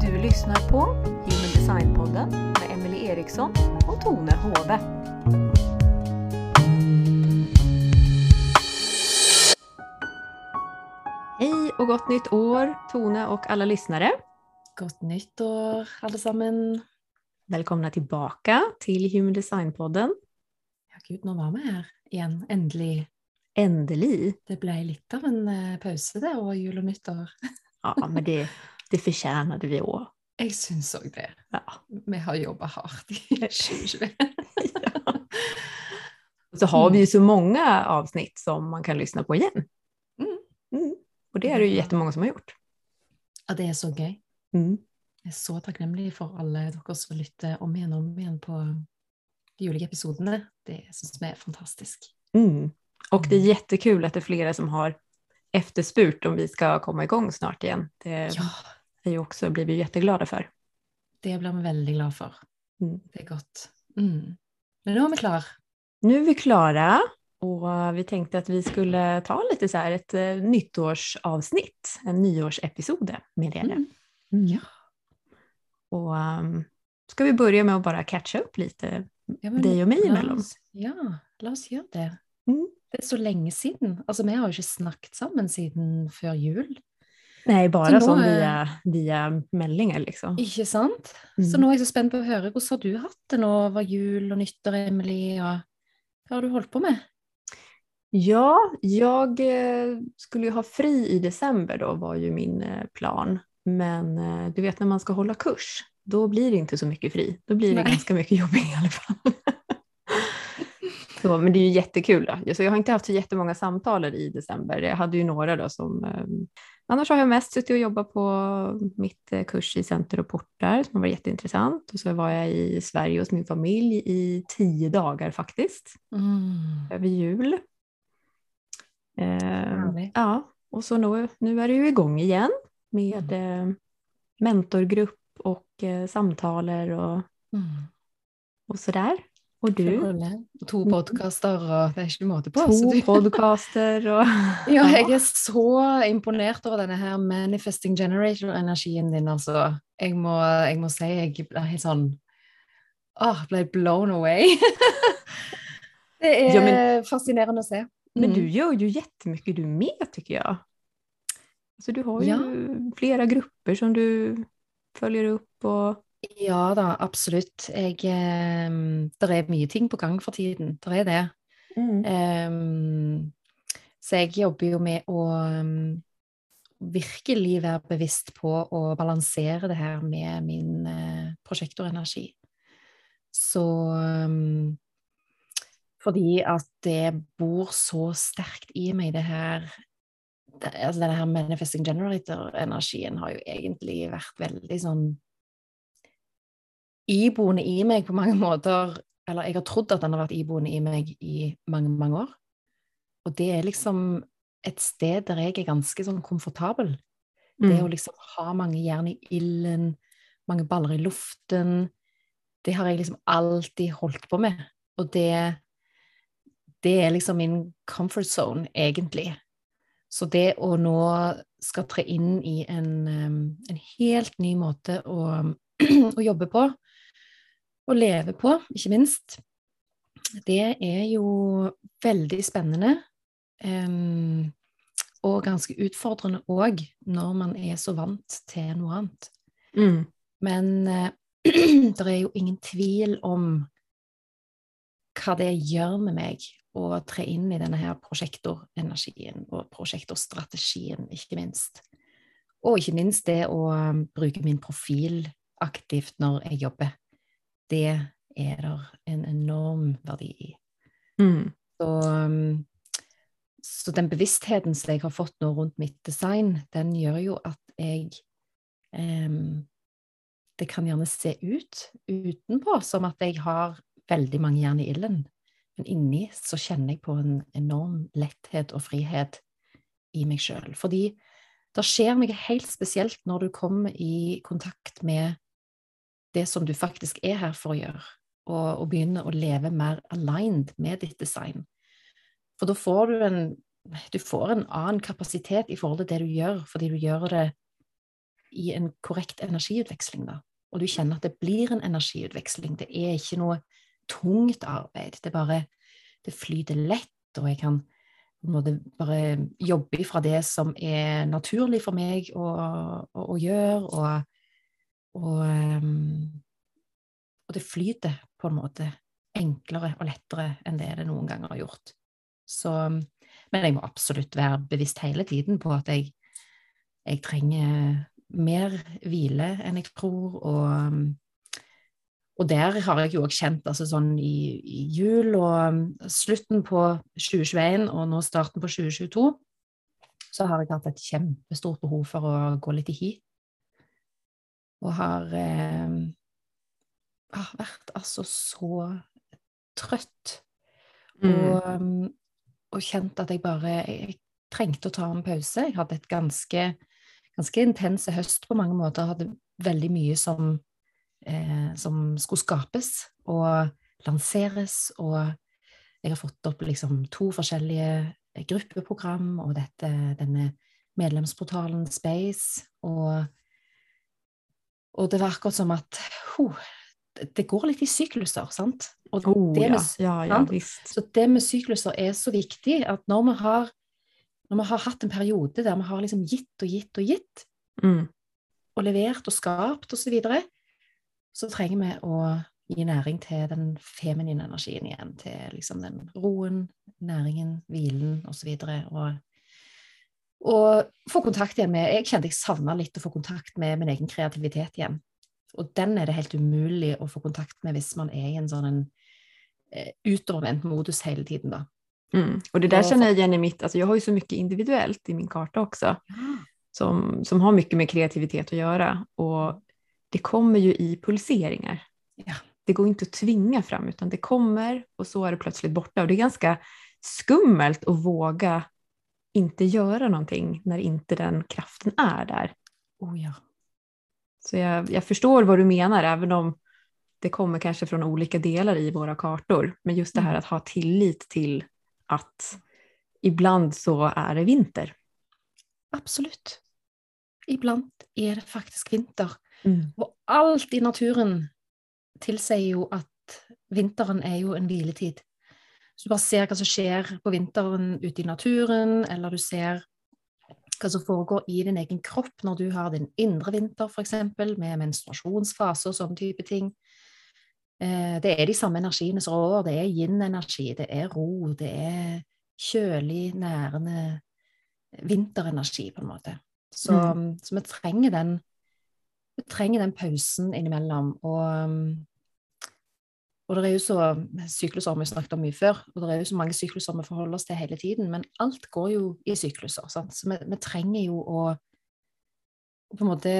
Du lyssnar på Human Design-podden med Emily Eriksson och Tone Hove. Hej och gott nytt år, Tone och alla lyssnare. Godt nyttår, alle sammen. Välkomna tillbaka till Human Design-podden. Ja, gud, nå var vi her igjen. Endelig. Endelig. Det ble litt av en eh, pause det over jul og nyttår. Ja, men det, det förtjänade vi òg. Jeg syns òg det. Ja. Vi har jobba hardt i 2021. Så har vi jo så mange avsnitt som man kan lyssna på igjen. Mm. Mm. Och det er det jo kjempemange som har gjort. Ja, det er så gøy. Mm. Jeg er så takknemlig for alle dere som lytter om igjen og om igjen på de ulike episodene. Det syns vi er fantastisk. Mm. Och det är jättekul att det är flera som har efterspurt om vi ska komma igång snart igen. Det Ja, är ju också, blir vi jätteglada för. det blir vi veldig glad for. Mm. Det er godt. Mm. Men nå er vi klar. Nu är vi klara och vi tänkte att vi skulle ta lite så här ett eh, nyttårsavsnitt, en nyårsepisode med er. Mm. Mm. Och um, ska vi börja med att bara catcha upp lite Ja, dig och mig emellan? Ja, la oss gjøre det. Mm. Det er så lenge siden. Altså, vi har jo ikke snakket sammen siden før jul. Nei, bare Så nå sån via, via meldinger liksom. Ikke sant? Så Mm. nå er jeg så spent på å høre. Hvordan har du hatt det nå over jul og nyttår, Emily? Og hva har du holdt på med? Ja, jag eh, skulle jo ha fri i december da var jo min eh, plan. Men eh, du vet når man skal holde kurs, da blir det ikke så mye fri. Da blir det ganske mye jobbing i alle fall. så, men det är ju jättekul. Då. Så jag har inte haft så jättemånga samtal i december. Jag hade ju några då som... Eh, annars har jag mest suttit och jobbat på mitt eh, kurs i Center och portar som var jätteintressant. Och så var jag i Sverige hos min familj i tio dagar faktiskt Mm. över jul. Eh, ja, och så nu, nu är det ju igång igen med eh, mentorgrupp och eh, samtaler och, Mm. och sådär. Full du? to podkaster, og det er ikke måte på. To podkaster og Ja, jeg er så imponert over denne her manifesting generator-energien din, altså. Jeg må, jeg må si jeg ble helt sånn Åh, ble blown away. det er Ja, men- fascinerende å se. Men Mm. du gör ju jättemycket du med tycker jag. Alltså, du har ju Ja. flera grupper som du följer upp och Ja da, absolutt. Jeg eh, Det er mye ting på gang for tiden. Det er det. Ehm, så jeg jobber jo med å um, virkelig være bevisst på å balansere det her med min uh, prosjektorenergi. Så um, fordi at det bor så sterkt i meg, det her det, altså Denne her manifesting generator-energien har jo egentlig vært veldig sånn iboende i meg på mange måter. Eller jeg har trodd at den har vært iboende i meg i mange, mange år. Og det er liksom et sted der jeg er ganske sånn komfortabel. Det å liksom ha mange jern i ilden, mange baller i luften, det har jeg liksom alltid holdt på med. Og det, det er liksom min comfort zone, egentlig. Så det å nå skal tre inn i en, en helt ny måte å, å jobbe på, og leve på, ikke minst, det er jo veldig spennende. Um, og ganske utfordrende òg, når man er så vant til noe annet. Mm. Men uh, det er jo ingen tvil om hva det gjør med meg å tre inn i denne her prosjektorenergien og prosjektorstrategien, ikke minst. Og ikke minst det å um, bruke min profil aktivt når jeg jobber. Det er der en enorm verdi i. Mm. Så, um, så den bevisstheten som jeg har fått nå rundt mitt design, den gjør jo at jeg em, Det kan gjerne se ut utenpå som at jeg har veldig mange jern i ilden, men inni så kjenner jeg på en enorm letthet og frihet i meg sjøl. Fordi det skjer noe helt spesielt når du kommer i kontakt med det som du faktisk er her for å gjøre, og, og begynne å leve mer aligned med ditt design. For da får du en du får en annen kapasitet i forhold til det du gjør, fordi du gjør det i en korrekt energiutveksling, da. Og du kjenner at det blir en energiutveksling. Det er ikke noe tungt arbeid. Det bare det flyter lett, og jeg kan bare jobbe fra det som er naturlig for meg å, å, å gjøre, og, og, um, og det flyter på en måte enklere og lettere enn det det noen ganger har gjort. Så, men jeg må absolutt være bevisst hele tiden på at jeg, jeg trenger mer hvile enn jeg tror, og, og der har jeg jo òg kjent, altså sånn i, i, jul og slutten på 2021 og nå starten på 2022, så har jeg hatt et kjempestort behov for å gå litt i hi. Og har, eh, har vært altså så trøtt. Mm. Og, og kjent at jeg bare jeg trengte å ta en pause. Jeg hadde et ganske, ganske intense høst på mange måter. Hadde veldig mye som, eh, som skulle skapes og lanseres. Og jeg har fått opp liksom to forskjellige gruppeprogram og dette, denne medlemsportalen Space. Og, og det var akkurat som at huh, det går litt i sykluser, sant? Og oh, det med, ja. Ja, ja, Så det med sykluser er så viktig at når vi har, når vi har hatt en periode der vi har liksom gitt og gitt og gitt, mm. og levert og skapt osv., så, videre, så trenger vi å gi næring til den feminine energien igjen. Til liksom den roen, næringen, hvilen osv. Og, og, og få kontakt igjen med Jeg kjente jeg savna litt å få kontakt med min egen kreativitet igjen. Og den er det helt umulig å få kontakt med hvis man er i en sånn en, eh, utovervendt modus hele tiden, da. Mm. Og det der kjenner jeg igjen i mitt, altså Jeg har jo så mye individuellt i min karta også, som, som har mye med kreativitet å gjøre. Og det kommer jo i pulseringer. Ja. Det går ikke å tvinge fram, utan det kommer og så er det plutselig borte. Og det er ganske skummelt å våga inte göra någonting när inte den kraften är där. Oh ja. Så jag, jag förstår vad du menar, även om det kommer kanske från olika delar i våra kartor. Men just det här mm. att ha tillit till att ibland så är det vinter. Absolutt. Iblant er det faktisk vinter. Mm. Og alt i naturen tilsier jo at vinteren er jo en hviletid. Så du bare ser hva som skjer på vinteren ute i naturen, eller du ser hva som foregår i din egen kropp når du har din indre vinter, f.eks., med menstruasjonsfase og sånne type ting. Eh, det er de samme energiene som rår. Det er yin-energi, det er ro, det er kjølig, nærende vinterenergi, på en måte. Så, mm. så vi trenger den vi trenger den pausen innimellom. Og og det er jo så Sykluser har vi snakket om mye før, og det er jo så mange sykluser vi forholder oss til hele tiden. Men alt går jo i sykluser. Sant? Så vi, vi, trenger jo å, å på en måte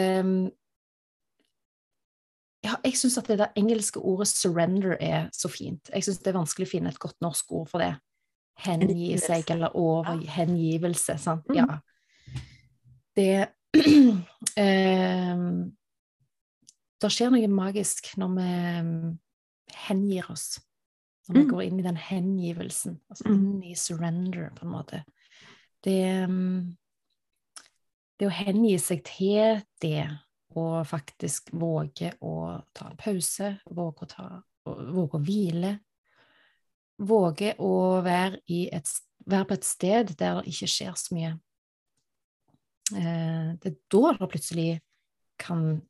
ja, Jeg syns at det der engelske ordet 'surrender' er så fint. Jeg syns det er vanskelig å finne et godt norsk ord for det. Hengi seg, eller over, hengivelse. Sant? Mm. Ja. Det eh, Det skjer noe magisk når vi hengir oss. Når vi mm. går inn i den hengivelsen, altså mm. inn i surrender, på en måte. Det, mm, det å hengi seg til det, og faktisk våge å ta en pause, våge å, ta, våge å hvile, våge å være, et, være, på et sted der det ikke skjer så mye. Eh, det er da det plutselig kan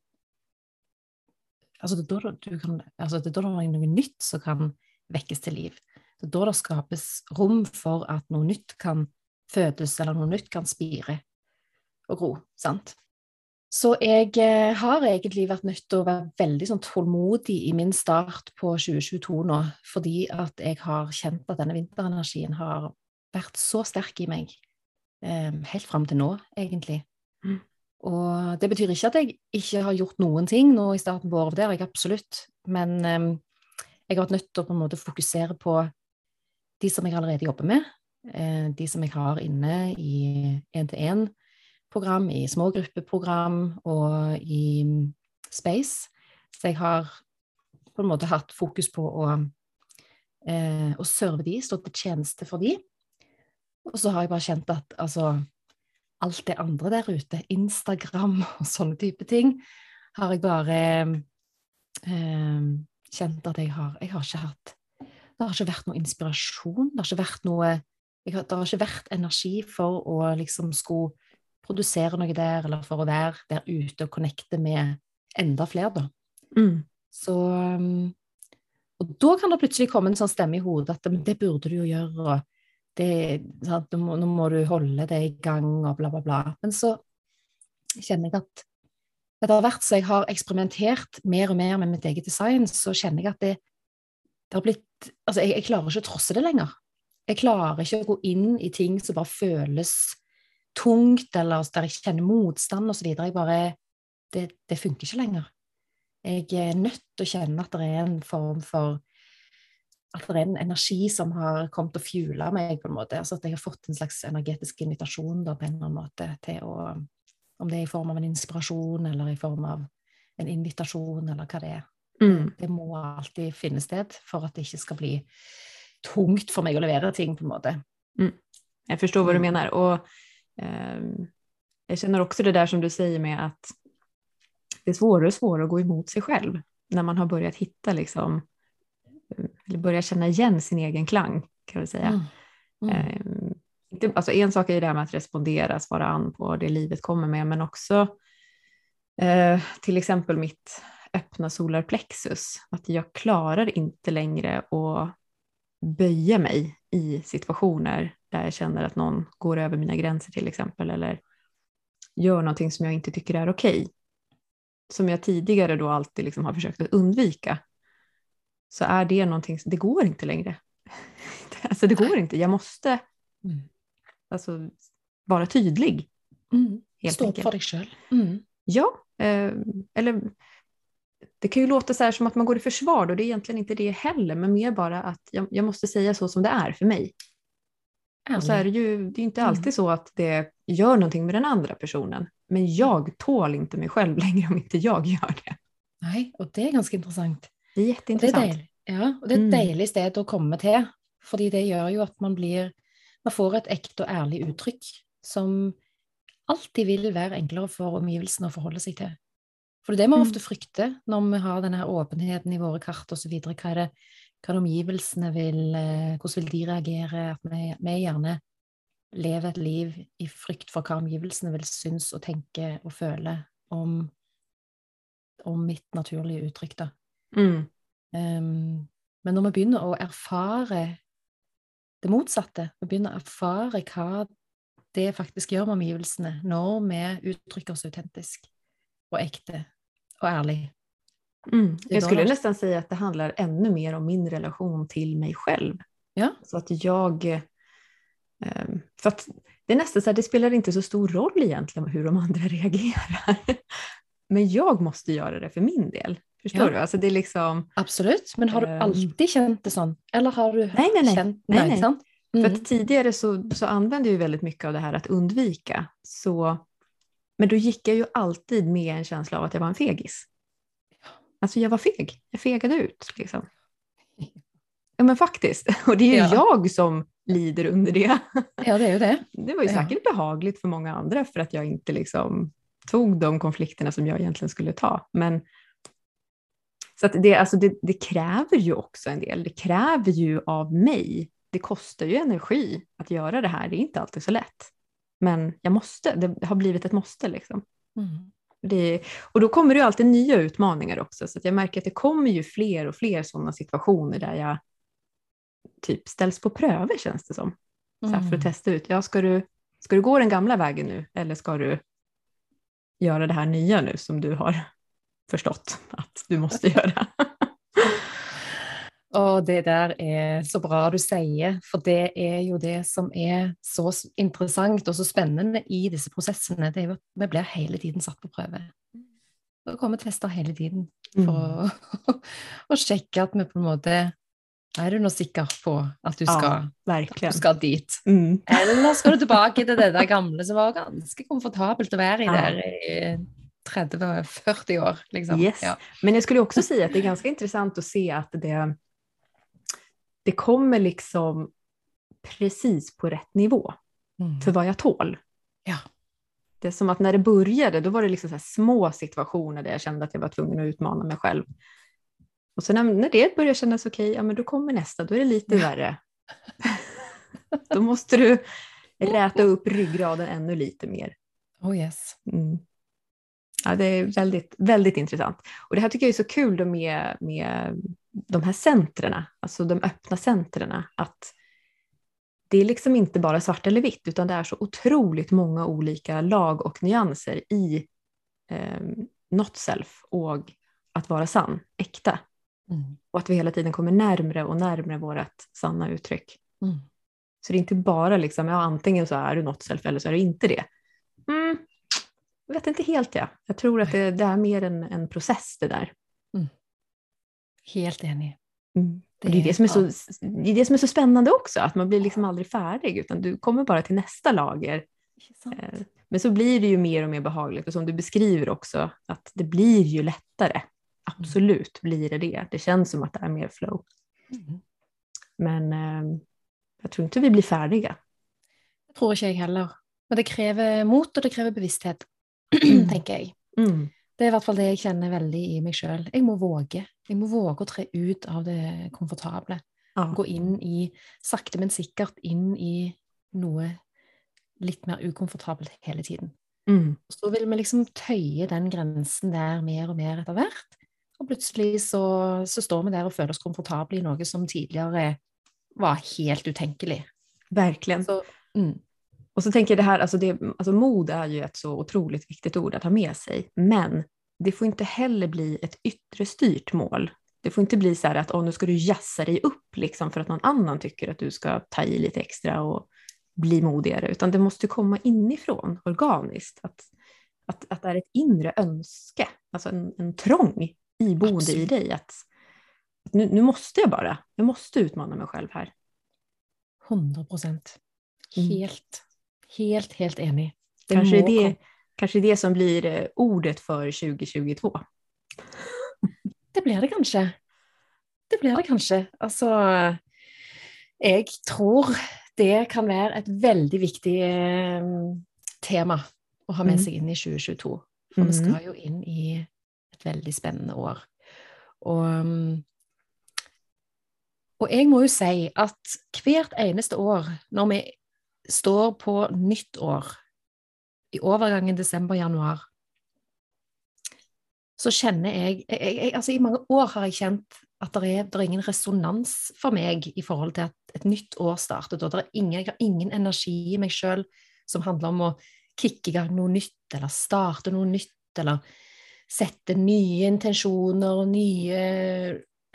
altså det, er da kan, altså det er da det er noe nytt som kan vekkes til liv. Det er da det skapes rom for at noe nytt kan fødes, eller noe nytt kan spire og gro. sant? Så jeg eh, har egentlig vært nødt til å være veldig sånn tålmodig i min start på 2022 nå, fordi at jeg har kjent at denne vinterenergien har vært så sterk i meg, eh, helt fram til nå, egentlig. Mm. Og det betyr ikke at jeg ikke har gjort noen ting nå i starten på året, det har jeg absolutt. Men um, jeg har vært nødt til å på en måte fokusere på de som jeg allerede jobber med. Eh, de som jeg har inne i én-til-én-program, i smågruppeprogram og i Space. Så jeg har på en måte hatt fokus på å, eh, å serve de, stå til tjeneste for de. Og så har jeg bare kjent at altså Alt det andre der ute, Instagram og sånne type ting, har jeg bare eh, kjent at jeg har Jeg har ikke hatt Det har ikke vært noe inspirasjon. Det har ikke vært noe har, Det har ikke vært energi for å liksom skulle produsere noe der, eller for å være der ute og connecte med enda flere, da. Mm. Så um, Og da kan det plutselig komme en sånn stemme i hodet at det burde du jo gjøre, og det, sant, nå må du holde det i gang, og bla, bla, bla. Men så kjenner jeg at etter hvert som jeg har eksperimentert mer og mer med mitt eget design, så kjenner jeg at det, det har blitt Altså, jeg, jeg klarer ikke å trosse det lenger. Jeg klarer ikke å gå inn i ting som bare føles tungt, eller der jeg kjenner motstand osv. det, det funker ikke lenger. Jeg er nødt til å kjenne at det er en form for At det er en energi som har kommet og fuela meg, på en måte. Altså at jeg har fått en slags energetisk invitasjon da, på en eller annen måte til å Om det er i form av en inspirasjon, eller i form av en invitasjon, eller hva det er. Mm. Det må alltid finne sted for at det ikke skal bli tungt for meg å levere ting, på en måte. Mm. Jeg forstår hva du mener. Og eh, jeg kjenner også det der som du sier med at det er vanskeligere og vanskeligere å gå imot seg selv når man har begynt å finne liksom, eller börja känna igen sin egen klang, kan vi säga. Mm. Mm. Ehm, alltså en sak är ju det här med att respondera, svara an på det livet kommer med, men också eh, till exempel mitt öppna solarplexus, att jag klarar inte längre att böja mig i situationer där jag känner att någon går över mina gränser till exempel, eller gör någonting som jag inte tycker är okej. Som jag tidigare då alltid liksom har försökt att undvika. Så är det någonting, det går inte längre. alltså det går inte, jag måste Mm. alltså, vara tydlig. Mm. Stå enkelt. for deg sjøl. Mm. Ja, eh, eller det kan ju låta så som att man går i försvar och det är egentligen inte det heller, men mer bara att jag, jag måste säga så som det är för mig. Och så är det ju det är inte alltid Mm. så att det gör någonting med den andra personen, men jag tål inte mig själv längre om inte jag gör det. Nei, og det er ganske interessant. Det er jätteintressant. Ja, og det er et Mm. deilig sted å komme til, fordi det gjør jo at man blir Man får et ekte og ærlig uttrykk som alltid vil være enklere for omgivelsene å forholde seg til. For det er det vi Mm. ofte frykter når vi har denne åpenheten i våre kart osv. Hva er det hva omgivelsene vil eh, Hvordan vil de reagere? At vi, vi gjerne lever et liv i frykt for hva omgivelsene vil synes og tenke og føle om, om mitt naturlige uttrykk, da. Mm. Um, men når vi begynner å erfare det motsatte, vi begynner å erfare hva det faktisk gjør med omgivelsene når vi uttrykker oss autentisk og ekte og ærlig. Mm. Då skulle nesten si at att det handler enda mer om min relation til meg selv. Ja. Så at jeg um, For at det er nesten så det spiller ikke så stor roll egentlig hvordan de andre reagerer. Men jeg måtte gjøre det for min del. Förstår Ja. du? Altså, är liksom... Absolutt. Men har du Ehm. alltid kjent det sånn? Eller har du Nej, nej, nej. kjent Nej, nej. sant? För Mm. att tidigare så, så använde jag veldig väldigt mycket av det här att undvika. Så, men då gick jag ju alltid med en känsla av att jag var en fegis. Alltså jag var feg. Jag fegade ut liksom. Ja men faktiskt. Och det är ju Ja. jag som lider under det. Ja, det er jo det. Det var ju Ja. säkert behagligt för många andra för att jag inte liksom tog de konflikterna som jag egentligen skulle ta. Men så det, alltså det, det kräver ju också en del. Det kräver ju av mig. Det kostar ju energi att göra det här. Det är inte alltid så lätt. Men jag måste. Det har blivit ett måste liksom. Mm. Det, och då kommer det ju alltid nya utmaningar också. Så jag märker att det kommer ju fler och fler sådana situationer där jag typ ställs på pröver känns det som. Så här, för Mm. att testa ut. Ja, ska, du, ska du gå den gamla vägen nu eller ska du göra det här nya nu som du har förstått at du måste gjøre. Og det der er så bra du sier, for det er jo det som er så interessant og så spennende i disse prosessene. Det er jo at vi blir hele tiden satt på prøve. Vi kommer tester hele tiden for å, å sjekke at vi på en måte Er du nå sikker på at du skal, ja, at du skal dit? Mm. Eller skal du tilbake til det der gamle som var ganske komfortabelt å være i der i 30-40 år, liksom? Yes. Ja. Men jag skulle också säga att det är ganska intressant att se att det, det kommer liksom precis på rätt nivå Mm. för vad jag tål. Ja. Det är som att när det började, då var det liksom så små situationer där jag kände att jag var tvungen att utmana mig själv. Och sen när, när det börjar kännas okej, ja men då kommer nästa, då är det lite Ja. värre. då måste du räta upp ryggraden ännu lite mer. Oh yes. Mm. Ja, det är väldigt, väldigt intressant. Och det här tycker jag är så kul då med, med de här centren, alltså de öppna centren, att det är liksom inte bara svart eller vitt, utan det är så otroligt många olika lag och nyanser i eh, not self och att vara sann, äkta. Mm. Och att vi hela tiden kommer närmre och närmre vårt sanna uttryck. Mm. Så det är inte bara liksom, ja antingen så är du not self eller så är du inte det. Mm, jag vet inte helt ja. Jag tror att det, det är mer en, en process det där. Helt enig. Mm. Och det, är det, som är så, det är det som är så spännande också, att man blir liksom aldrig färdig utan du kommer bara till nästa lager. Eh, Men så blir det ju mer och mer behagligt och som du beskriver också, att det blir ju lättare. Absolut blir det det. Det känns som att det är mer flow. Mm. Men eh, jag tror inte vi blir färdiga. Det tror ikke jeg heller. Men det krever mot, og det krever bevissthet, tenker jeg. Mm. Det er i hvert fall det jeg kjenner veldig i meg sjøl. Jeg må våge. Jeg må våge å tre ut av det komfortable. Ja. Gå inn i, sakte, men sikkert inn i noe litt mer ukomfortabelt hele tiden. Mm. Så vil vi liksom tøye den grensen der mer og mer etter hvert. Og plutselig så, så står vi der og føler oss komfortable i noe som tidligere var helt utenkelig. Verkligen. Så, mm, Och så tänker jag det här, alltså, det, alltså mod är ju ett så otroligt viktigt ord att ha med sig, men det får inte heller bli ett yttre styrt mål. Det får inte bli så här att oh, nu ska du jassa dig upp liksom för att någon annan tycker att du ska ta i lite extra och bli modigare, utan det måste komma inifrån, organiskt. Att, att, att det är ett inre önske, alltså en, en trång iboende i Absolut. dig. Att, att nu, nu måste jag bara, jag måste utmana mig själv här. 100 prosent. Mm. Helt, helt, helt enig. Det Kanske må det, kanske det som blir eh, ordet för 2022. Det blir det kanskje. Det blir det kanskje. Altså, jeg tror det kan være et veldig viktig eh, tema å ha med Mhm. seg inn i 2022. For vi skal jo inn i et veldig spennende år. Og, og jeg må jo si at hvert eneste år, når vi står på nytt år, i overgangen desember-januar, så kjenner jeg, jeg, jeg Altså, i mange år har jeg kjent at det er, er ingen resonans for meg i forhold til at et nytt år startet, og det er ingen, jeg har ingen energi i meg sjøl som handler om å kicke i gang noe nytt, eller starte noe nytt, eller sette nye intensjoner og nye,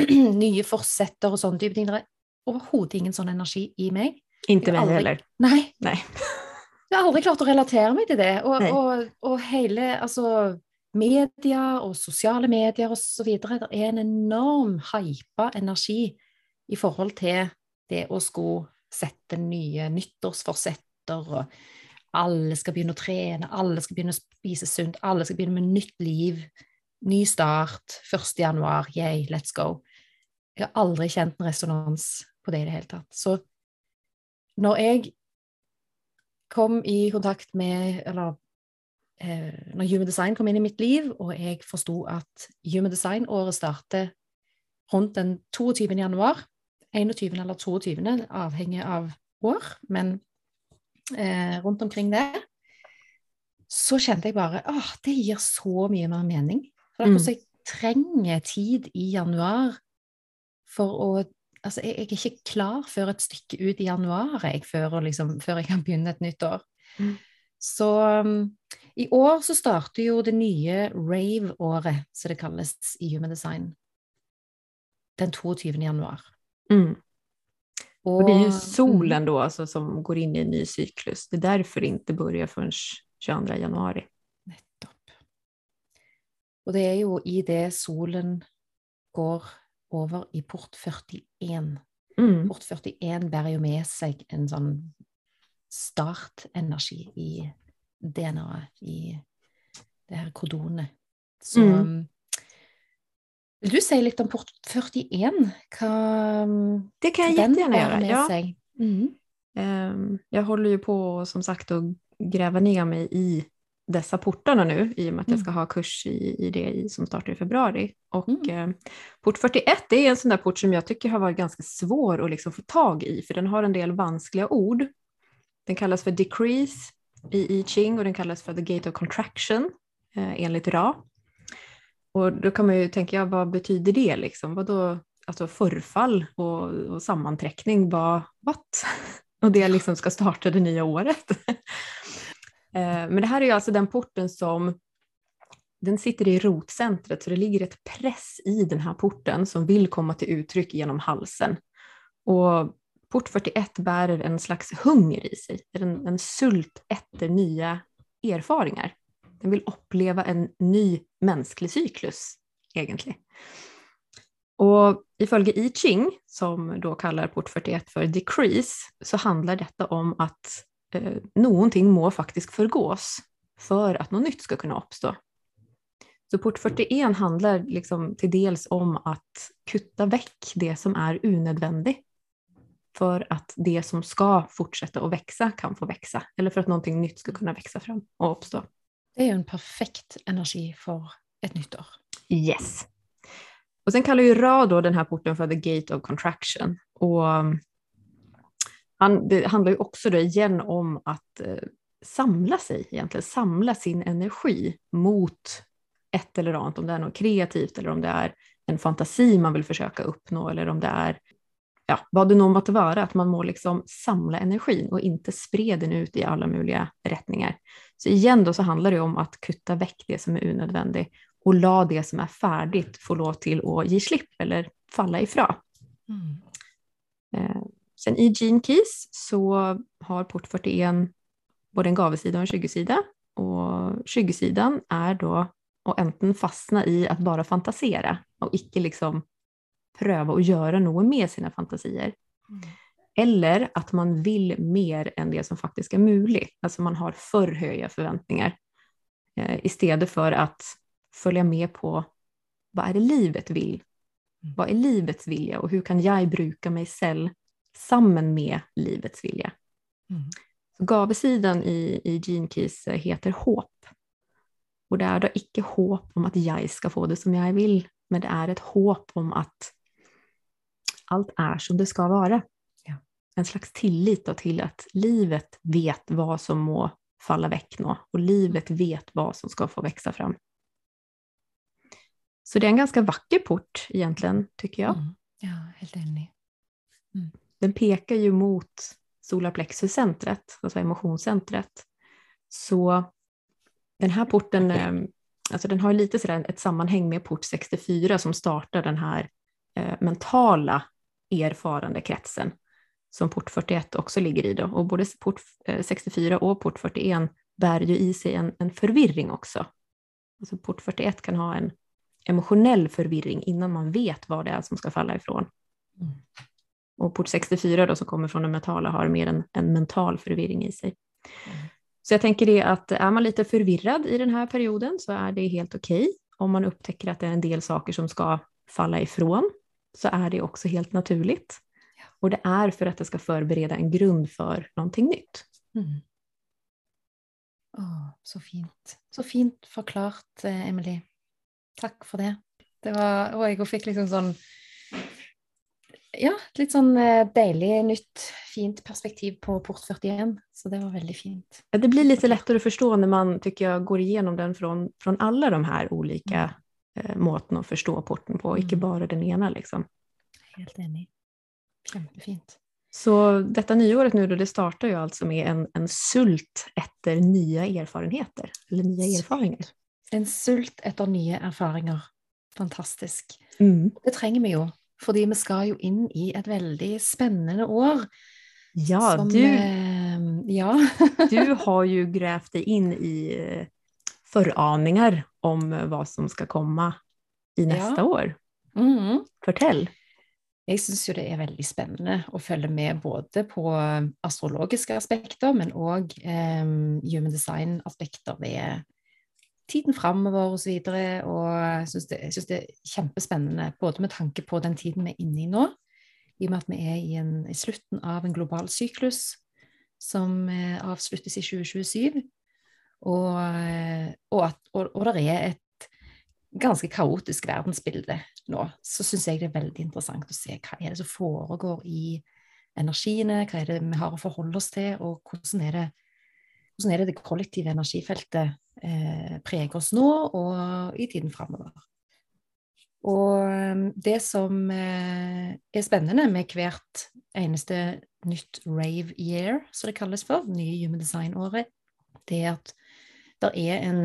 nye forsetter og sånne type ting. Det er overhodet ingen sånn energi i meg. Inte meg heller. Nei, Nei. jeg har aldri klart å relatere meg til det. Og, og, og hele altså, media og sosiale medier videre, det er en enorm hypa energi i forhold til det å skulle sette nye nyttårsforsetter, og alle skal begynne å trene, alle skal begynne å spise sunt, alle skal begynne med nytt liv, ny start, 1. januar, yay, let's go. Jeg har aldri kjent en resonans på det i det hele tatt. Så når jeg kom i kontakt med Eller eh, når Human Design kom inn i mitt liv, og jeg forsto at Human Design-året starter rundt den 22. januar, 21. eller 22., avhengig av år, men eh, rundt omkring det, så kjente jeg bare åh, det gir så mye mer mening. For det er Mm. akkurat som jeg trenger tid i januar for å Altså, jeg, jeg er ikke klar før et stykke ut i januar, jeg, før, liksom, før jeg kan begynne et nytt år. Mm. Så um, i år så starter jo det nye rave-året, som det kalles i Human Design, den 22. januar. Mm. Og det er Mm. solen da altså, som går inn i en ny syklus. Det er derfor det ikke börjar før 22 januar. Nettopp. Og det er jo i det solen går over i port 41. Mm. Port 41 bærer jo med seg en sånn startenergi i DNA-et, i det her kodonet. Så Mm. um, Vil du si litt om port 41? Hva um, Det kan jeg jättegärna gjøre. Ja. Mm. Um, jeg holder jo på som sagt å grave ned meg i dessa portarna nu i och med att jag Mm. ska ha kurs i, i det i, som startar i februari. Och Mm. eh, port 41 det är en sån där port som jag tycker har varit ganska svår att liksom få tag i för den har en del vanskliga ord. Den kallas för decrease i I Ching och den kallas för the gate of contraction eh, enligt Ra. Och då kan man ju tänka, ja, vad betyder det liksom? Vadå, alltså förfall och, och sammanträckning, vad, what? Och det liksom ska starta det nya året. Eh, Men det här är alltså den porten som den sitter i rotcentret så det ligger ett press i den här porten som vill komma till uttryck genom halsen. Och port 41 bærer en slags hunger i sig, en, en sult efter nya erfaringer. Den vill uppleva en ny mänsklig cyklus egentligen. Och ifölge I Ching, som då kallar port 41 för decrease, så handlar detta om att eh, ting må faktisk forgås for at noe nytt skal kunne oppstå. Så port 41 handler liksom til dels om å kutte vekk det som er unødvendig, for at det som skal fortsette å vokse, kan få vokse. eller for at noe nytt skal kunne vokse fram og oppstå. Det er jo en perfekt energi for et nytt år. Yes. Og sen kaller jo Ra denne den porten for the gate of contraction. Och han, det handlar ju också då igen om att eh, samla sig egentligen, samla sin energi mot ett eller annat, om det är något kreativt eller om det är en fantasi man vill försöka uppnå eller om det är ja, vad det nu måtte vara, att man må liksom samla energin och inte sprida den ut i alla möjliga rättningar. Så igen då så handlar det om att kutta väck det som är unödvändigt och la det som är färdigt få lov till att ge slipp eller falla ifrån. Mm. Sen i Gene Keys så har port 41 både en gavesida og en skyggeside. Og skyggesidan er da å enten fastne i å bare fantasere, og ikke liksom prøve å gjøre noe med sine fantasier. Mm. Eller at man vil mer enn det som faktisk er mulig. Alltså man har for høye forventninger. Eh, stedet for å følge med på hva er det livet vil? Hva er livets vilje, og hvordan kan jeg bruke meg själv samman med livets vilja? Mm. Så gavesidan i, i Gene Keys eh, heter håp. Och det är då icke håp om att jag ska få det som jag vill, men det är ett håp om att allt är som det ska vara. Ja. En slags tillit då till att livet vet vad som må falla väck nå och livet vet vad som ska få växa fram. Så det är en ganska vacker port egentligen, tycker jag. Mm. Ja, helt enig. Den pekar ju mot solarplexuscentret, alltså emotionscentret. Så den här porten, eh, alltså den har lite sådär ett sammanhang med port 64 som startar den här eh, mentala erfarande kretsen som port 41 också ligger i. Då. Och både port eh, 64 och port 41 bär ju i sig en, en förvirring också. Alltså port 41 kan ha en emotionell förvirring innan man vet vad det är som ska falla ifrån. Mm. Och port 64 då, som kommer från det mentala har mer en, en mental förvirring i sig. Mm. Så jag tänker det att är man lite förvirrad i den här perioden så är det helt okej. Om man upptäcker att det är en del saker som ska falla ifrån så är det också helt naturligt. Och det är för att det ska förbereda en grund för någonting nytt. Mm. Oh, så fint. Så fint forklart, eh, Emily. Takk for det. Det var Og jeg fikk liksom sånn Ja, et litt sånn eh, deilig, nytt, fint perspektiv på Port 41. Så det var veldig fint. Ja, Det blir litt lettere å forstå når man tycker jag går igjennom den fra alle de her ulike eh, måten å forstå porten på, ikke bare den ene. Liksom. Helt enig. Kjempefint. Så dette nyåret nu det starter jo altså med en, en sult etter nye erfarenheter, eller nye erfaringer. En sult etter nye erfaringer. Fantastisk. Mm. Det trenger vi jo, fordi vi skal jo inn i et veldig spennende år. Ja, som, du, eh, ja. du har jo gravd deg inn i foraninger om hva som skal komme i neste Ja. år. Mhm. Fortell. Jeg syns jo det er veldig spennende å følge med både på astrologiske aspekter, men òg eh, human design-aspekter ved tiden framover osv. Og, og jeg syns det, det er kjempespennende, både med tanke på den tiden vi er inne i nå, i og med at vi er i, en, i slutten av en global syklus som eh, avsluttes i 2027. Og, eh, og, at, og, og det er et ganske kaotisk verdensbilde nå, så syns jeg det er veldig interessant å se hva er det som foregår i energiene, hva er det vi har å forholde oss til, og hvordan er det, hvordan er det, det kollektive energifeltet eh, preger oss nå og i tiden framover. Og um, det som eh, er spennende med hvert eneste nytt rave year, som det kalles for, nye Human Design-året, det er at det er en,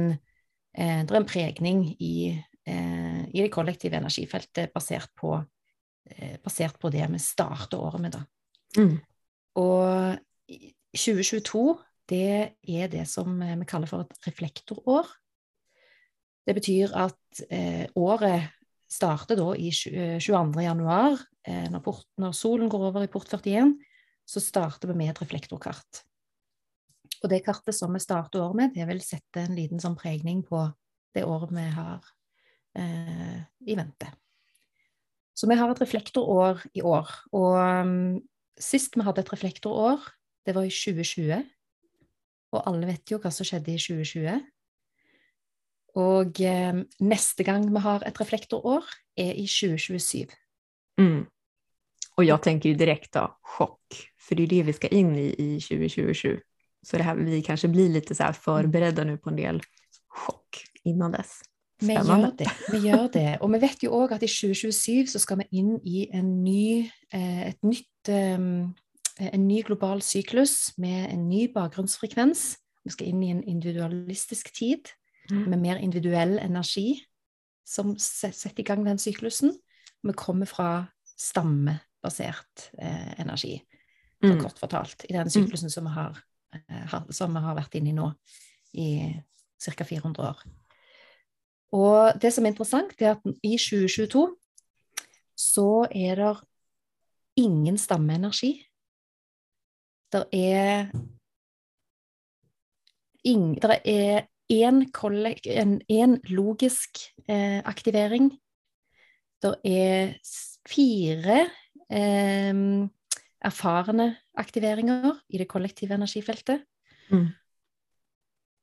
eh, det er en pregning i, eh, i, det kollektive energifeltet basert på, basert på det vi starter året med, da. Mm. Og 2022, det er det som vi kaller for et reflektorår. Det betyr at eh, året starter da i 22. Eh, januar, eh, når, port, når, solen går over i port 41, så starter vi med et reflektorkart. Og det kartet som vi starter året med, det vil sette en liten sånn pregning på det året vi har eh, i vente. Så vi har et reflektorår i år. Og um, sist vi hadde et reflektorår, det var i 2020. Og alle vet jo hva som skjedde i 2020. Og eh, neste gang vi har et reflektorår, er i 2027. Mm. Og jeg tenker jo direkte sjokk, for det er det vi skal inn i i 2027. Så det her, vi kanskje blir litt så här förberedda på en del sjokk innan dess. Vi gjør, det, vi gjør det. Og vi vet jo òg at i 2027 så skal vi inn i en ny, eh, et nytt, um, en ny global syklus med en ny bakgrunnsfrekvens. Vi skal inn i en individualistisk tid mm. med mer individuell energi som setter i gang den syklusen. Vi kommer fra stammebasert eh, energi, mm. kort fortalt, i den mm. syklusen som vi har, eh, som vi har vært inne i nå i ca. 400 år. Og det som er interessant, er at i 2022 så er det ingen stammeenergi. Det er ing, der er én logisk eh, aktivering. Det er fire eh, erfarne aktiveringer i det kollektive energifeltet. Mm.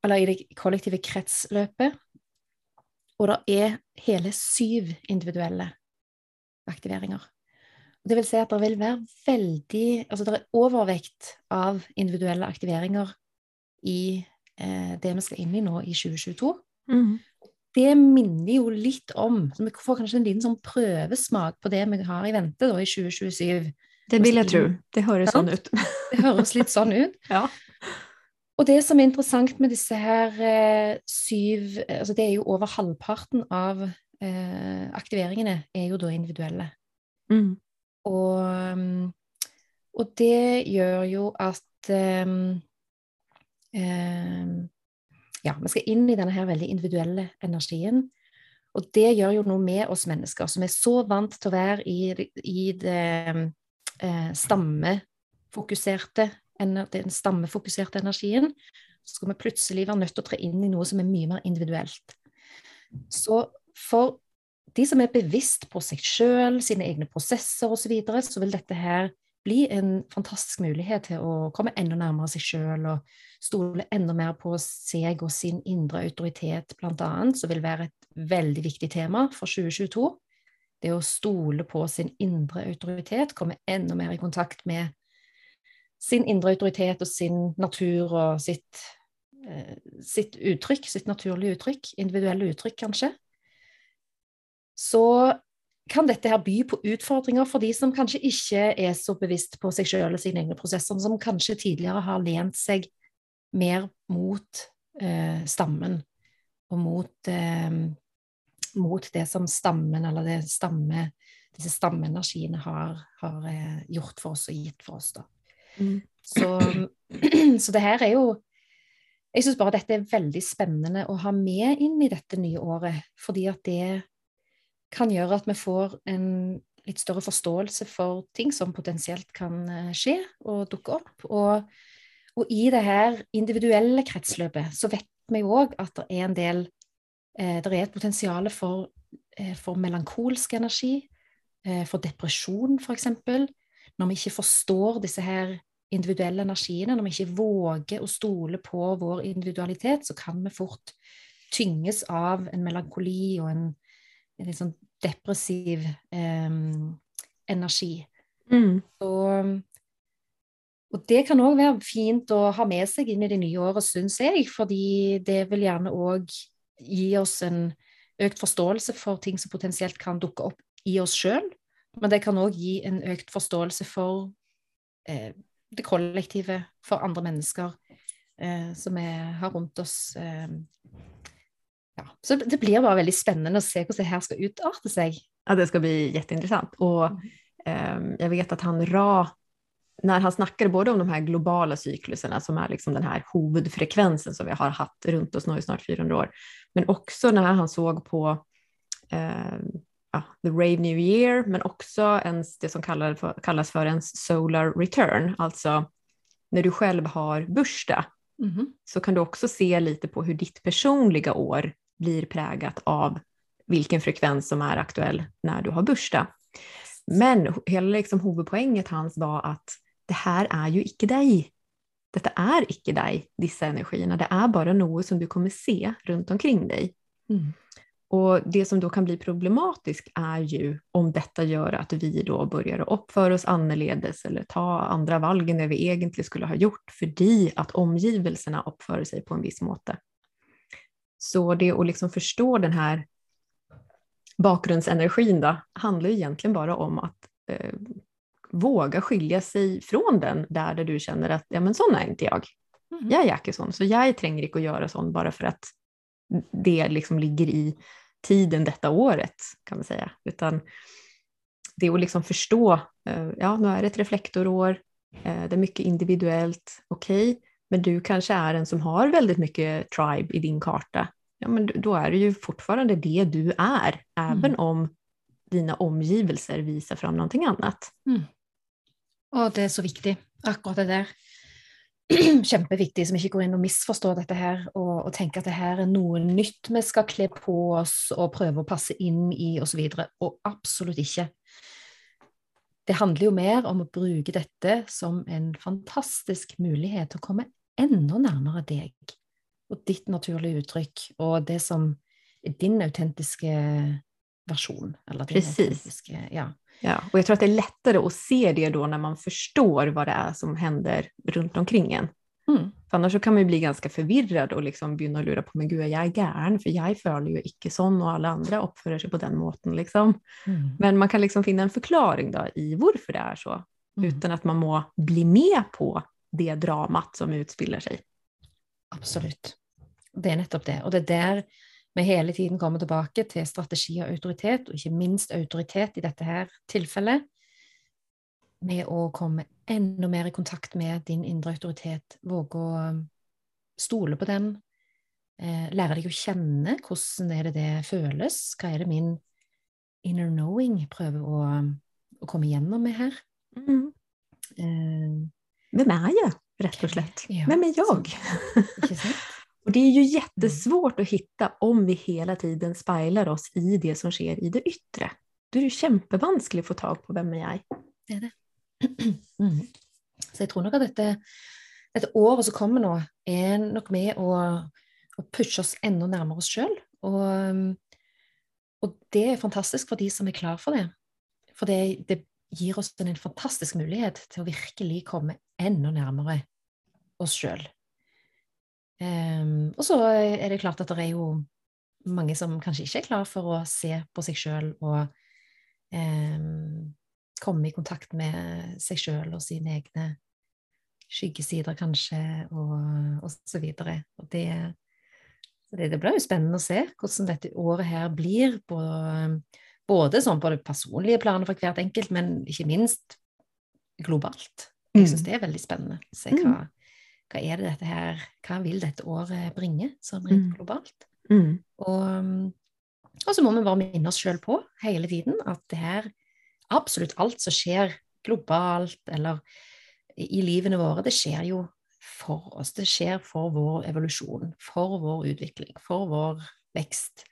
Eller i det kollektive kretsløpet. Og det er hele syv individuelle aktiveringer. Det vil si at det vil være veldig Altså det er overvekt av individuelle aktiveringer i eh, det vi skal inn i nå i 2022. Mm. Det minner jo litt om så Vi får kanskje en liten sånn prøvesmak på det vi har i vente da, i 2027. Det vil jeg tro. Det høres sånn ut. det høres litt sånn ut. ja. Og det som er interessant med disse her eh, syv altså Det er jo over halvparten av eh, aktiveringene er jo da individuelle. Mm. Og, mm, og, det gjør jo at um, um, Ja, vi skal inn i denne her veldig individuelle energien. Og det gjør jo noe med oss mennesker, som er så vant til å være i, i det eh, stammefokuserte den stammefokuserte energien, så skal vi plutselig være nødt til å tre inn i noe som er mye mer individuelt. Så for de som er bevisst på seg sjøl, sine egne prosesser osv., så, videre, så vil dette her bli en fantastisk mulighet til å komme enda nærmere seg sjøl og stole enda mer på seg og sin indre autoritet, blant annet, som vil være et veldig viktig tema for 2022. Det å stole på sin indre autoritet, komme enda mer i kontakt med sin indre autoritet og sin natur og sitt, eh, sitt uttrykk, sitt naturlige uttrykk, individuelle uttrykk, kanskje, så kan dette her by på utfordringer for de som kanskje ikke er så bevisst på seg selv og sine egne prosesser, som kanskje tidligere har lent seg mer mot eh, stammen og mot, eh, mot, det som stammen, eller det stamme, disse stammeenergiene har, har eh, gjort for oss og gitt for oss. da. Mm. Så, så, det her er jo Jeg syns bare dette er veldig spennende å ha med inn i dette nye året, fordi at det kan gjøre at vi får en litt større forståelse for ting som potensielt kan eh, skje og dukke opp. Og, og i det her individuelle kretsløpet så vet vi jo òg at det er en del eh, Det er et potensial for, eh, for melankolsk energi, eh, for depresjon, f.eks når vi ikke forstår disse her individuelle energiene, når vi ikke våger å stole på vår individualitet, så kan vi fort tynges av en melankoli og en, litt sånn depressiv eh, energi. Mm. Og, og det kan òg være fint å ha med seg inn i det nye året, syns jeg, fordi det vil gjerne òg gi oss en økt forståelse for ting som potensielt kan dukke opp i oss sjøl, men det kan òg gi en økt forståelse for eh, det kollektive, for andre mennesker eh, som er, har rundt oss. Ja. Så det blir bare veldig spennende å se hvordan det her skal utarte seg. Ja, det skal bli kjempeinteressant. Og um, jeg vet at han Ra, när han snackade både om de här globala cykluserna som är liksom den här huvudfrekvensen som vi har hatt rundt oss nå i snart 400 år, men også når han såg på eh, ja, the Rave New Year, men også ens det som for kallas för en solar return, altså når du selv har bursdag Mhm. så kan du også se litt på hvordan ditt personlige år blir prägat av vilken frekvens som är aktuell när du har bursdag. Men hela liksom huvudpoänget hans var at det her er jo ikke deg. Detta er ikke deg, disse energiene. Det er bare noe som du kommer se rundt omkring deg. Mm. Och det som då kan bli problematisk är ju om detta gör att vi då börjar uppföra oss annorledes eller ta andra valgen än vi egentlig skulle ha gjort fordi at omgivelserna uppfører seg på en viss måte. Så det å liksom forstå den här bakgrunnsenergin då, handlar egentligen bara om att eh, våga skilja sig från den der där du kjenner at ja, men sånn er ikke jeg. Mm. Jeg er ikke sånn, så jeg trenger ikke å gjøre sånn bare for at det liksom ligger i tiden detta året, kan man säga. Utan det å liksom forstå, eh, ja, nå er det et reflektorår, eh, det er mye individuelt, ok, men du kanskje er en som har veldig mye tribe i din karta. Ja, men da er det jo fortfarande det du er, även om dina omgivelser viser fram noe annet. Og det er så viktig, akkurat det der. Kjempeviktig, som ikke går inn og misforstår dette her, og, og tenker at det her er noe nytt vi skal kle på oss og prøve å passe inn i, osv. Og, så og absolutt ikke. Det handler jo mer om å bruke dette som en fantastisk mulighet til å komme enda nærmere deg og ditt naturlige uttrykk, og det som er din autentiske versjon. Precis. Ja. Ja, och jag tror att det är lättare att se det då när man förstår vad det är som händer runt omkring en. Mm. For annars så kan man ju bli ganska förvirrad och liksom begynne å lure på men gud, jeg er gæren, for jeg føler jo ikke sånn, og alle andre oppfører seg på den måten. liksom. Mm. Men man kan liksom finne en forklaring da i hvorfor det er så, Mm. uten at man må bli med på det dramat som utspiller seg. Absolutt. Det er nettopp det. Og det er der vi hele tiden kommer tilbake til strategi og autoritet, og ikke minst autoritet i dette her tilfellet, med å komme enda mer i kontakt med din indre autoritet, våge å um, stole på den, eh, lære deg å kjenne hvordan er det det føles, hva er det min inner knowing prøver å, um, å komme gjennom med her. Eh, Hvem er jeg, rett og slett? Ja, er jeg? ikke sant? Och det är ju jättesvårt att hitta om vi hela tiden speiler oss i det som skjer i det ytre. Då är det kjempevanskelig å få tag på hvem er jeg. Det er det. Mm. Så jeg tror nok at dette, dette året som kommer nå, er nok med å, å pushe oss enda nærmere oss sjøl. Og, og det er fantastisk for de som er klar for det. For det, det gir oss en fantastisk mulighet til å virkelig komme enda nærmere oss sjøl. og så er det klart at det er jo mange som kanskje ikke er klar for å se på seg sjøl og um, komme i kontakt med seg sjøl og sine egne skyggesider, kanskje, og, og så videre. Og det, det, det blir jo spennende å se hvordan dette året her blir, på, både sånn på det personlige planet for hvert enkelt, men ikke minst globalt. Jeg syns det er veldig spennende se hva, hva er det dette her Hva vil dette året bringe, sånn rent Mm. globalt? Mm. Og, og så må vi bare minne oss sjøl på hele tiden at det her absolutt alt som skjer globalt eller i, livene våre, det skjer jo for oss. Det skjer for vår evolusjon, for vår utvikling, for vår vekst.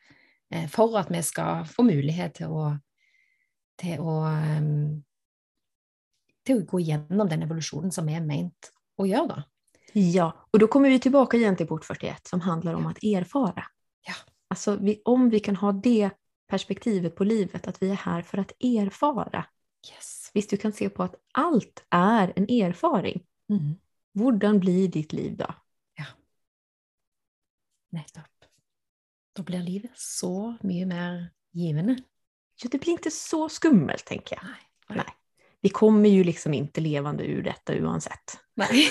Eh, for at vi skal få mulighet til å til å, em, til å gå gjennom den evolusjonen som er ment å gjøre, da. Ja, og da kommer vi tilbake igjen til port 41 som handler om å ja. erfare. Ja. Alltså vi, om vi kan ha det perspektivet på livet, at vi er her for å erfare. Yes. Visst, du kan se på at alt er en erfaring. Mm. Hvordan blir ditt liv da? Nettopp. Da blir livet så mye mer givende. Ja, det blir ikke så skummelt, tenker jeg. Nei. Nej. Vi kommer ju liksom inte levande ur detta oavsett. Nei.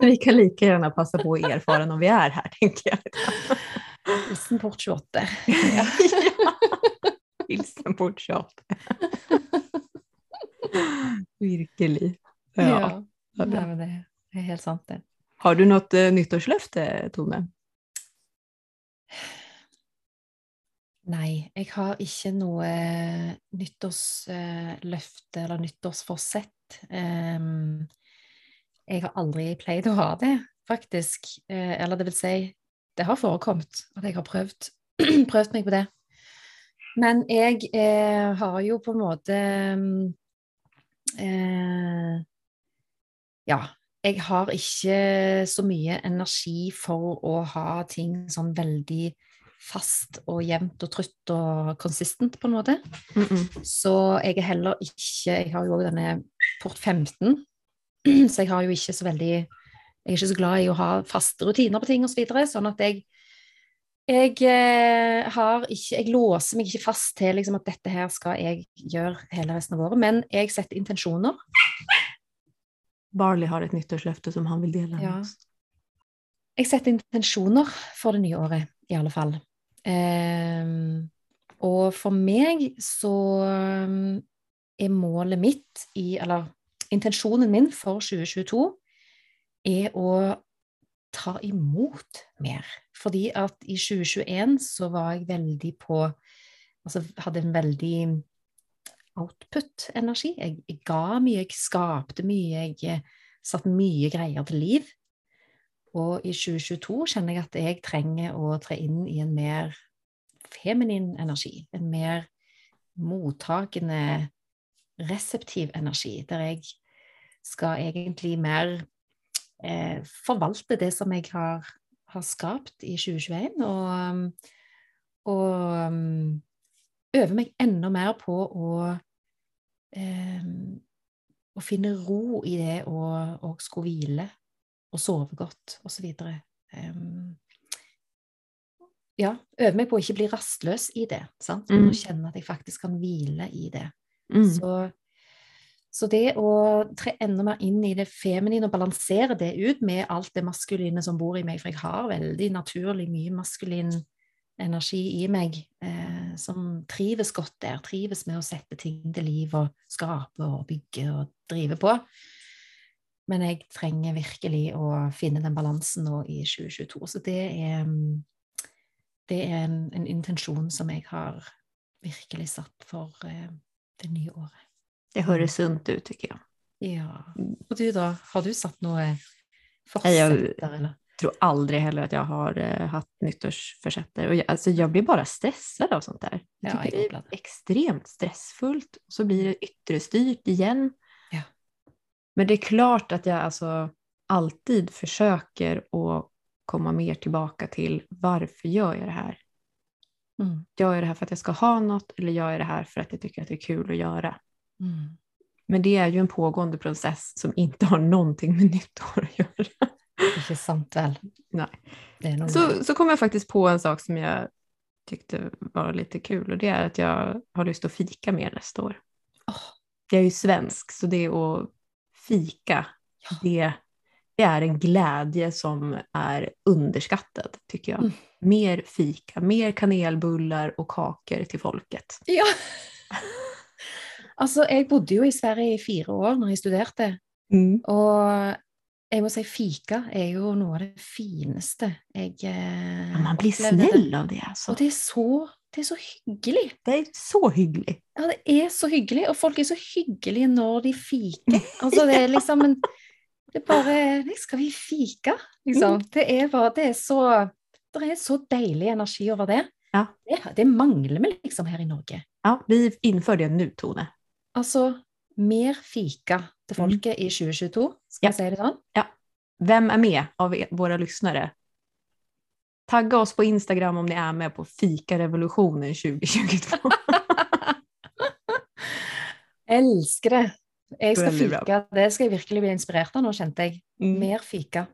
Så vi kan lika gärna passa på att erfara när vi är här, tänker jag. Hilsen port 28. ja. Hilsen port 28. Virkelig. Ja. Ja. Ja, det- det er helt sant, det. Har du något eh, nyttårslöfte, Tone? Nei, jeg har ikke noe nyttårsløfte eller nyttårsforsett. Em, jeg har aldri pleid å ha det, faktisk. Eh, Eller det vil si, det har forekommet at jeg har prøvd, prøvd meg på det. Men jeg eh, har jo på en måte mm, eh, Ja, jeg har ikke så mye energi for å ha ting sånn veldig fast og jevnt og trutt og konsistent, på en måte. Mm -mm. Så jeg er heller ikke Jeg har jo òg denne port 15, så jeg har jo ikke så veldig Jeg er ikke så glad i å ha faste rutiner på ting osv., så videre, sånn at jeg jeg eh, har ikke Jeg låser meg ikke fast til liksom, at dette her skal jeg gjøre hele resten av året, men jeg setter intensjoner. Barley har et nyttårsløfte som han vil dele med Ja. oss. Jeg setter intensjoner for det nye året, i alle fall. Ehm, og for meg så um, er målet mitt i Eller intensjonen min for 2022 er å ta imot mer. Fordi at i 2021 så var jeg veldig på Altså hadde en veldig output-energi. Jeg, jeg ga mye, jeg skapte mye, jeg eh, satte mye greier til liv. Og i 2022 kjenner jeg at jeg trenger å tre inn i en mer feminin energi. En mer mottakende, reseptiv energi, der jeg skal egentlig mer eh, forvalte det som jeg har, har skapt i 2021, og, og øve meg enda mer på å eh, å finne ro i det og, og skulle hvile og sove godt, osv. Um, ja, øve meg på å ikke bli rastløs i det, sant? men Mm. å kjenne at jeg faktisk kan hvile i det. Mm. Så, så det å tre enda mer inn i det feminine og balansere det ut med alt det maskuline som bor i meg, for jeg har veldig naturlig mye maskulin energi i meg eh, som trives godt der, trives med å sette ting til liv og skape og bygge og drive på. Men jeg trenger virkelig å finne den balansen nå i 2022. Så det er, mm, det er en, en intensjon som jeg har virkelig satt for eh, det nye året. Det høres sunt ut, tykker jeg. Ja. Og du da, har du satt noe jeg- forsetter, eller? tror aldri heller at jeg har uh, hatt nyttårsforsetter. Och jag, alltså, jag blir bare stresset av sånt der. Jeg Ja, jeg det er ekstremt stressfullt. Så blir det yttre styrt igen. Ja. Men det är klart att jag alltså alltid försöker att komma mer tillbaka till varför gör jag det här? Mm. Gör jag det här för att jag ska ha något eller gör jag det här för att jag tycker att det är kul att göra? Mm. Men det är ju en pågående process som inte har någonting med nyttår att göra. Ikke sant vel? Er noe Så, så kom jag faktiskt på en sak som jag tyckte var lite kul och det är att jag har lust att fika mer nästa år. Oh. Jag är ju svensk så det att fika, det, det är en glädje som är underskattad tycker jag. Mm. Mer fika, mer kanelbullar och kakor till folket. Ja! altså, jeg bodde jo i Sverige i fire år når jeg studerte, og jeg må si fika er jo noe av det fineste jeg eh, Ja, man blir opplevde. snäll av det alltså. Og det er så, det er så hyggelig. Det er så hyggelig. Ja, det er så hyggelig, og folk er så hyggelige når de fiker. Altså, det er liksom en Det er bare skal vi fike? Liksom. Det er bare Det er så Det er så deilig energi over det. Ja. Det, det mangler vi liksom her i Norge. Ja, vi innfører det nå, Tone. Altså, mer fika til folket i 2022. Skal Ja. jeg si det sånn? Ja. Vem er med av våre lyssnare? Tagga oss på Instagram om ni är med på fikarevolutionen 2022. Elsker det. Jeg skal fika. Det skal jeg virkelig bli inspirert av nå, kjente jeg. Mm. Mer fika.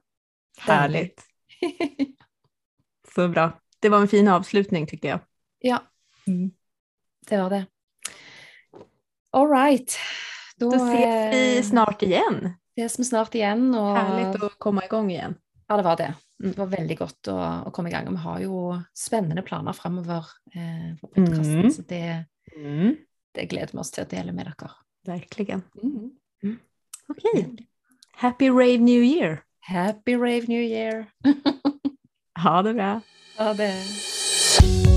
Härligt. Så bra. Det var en fin avslutning tycker jag. Ja, Mm. det var det. All right. Da Då ses vi eh, snart igen. ses vi snart igjen. Og Härligt att komma igång igen. Ja, det var det. Mm. Det var veldig godt å, å komme i gang. Og vi har jo spennende planer framover eh, på podkasten, Mm. så det, Mm. det gleder vi oss til å dele med dere. Virkelig. Mm. OK. Happy Rave New Year. Happy Rave New Year! Ha det bra. Ha det!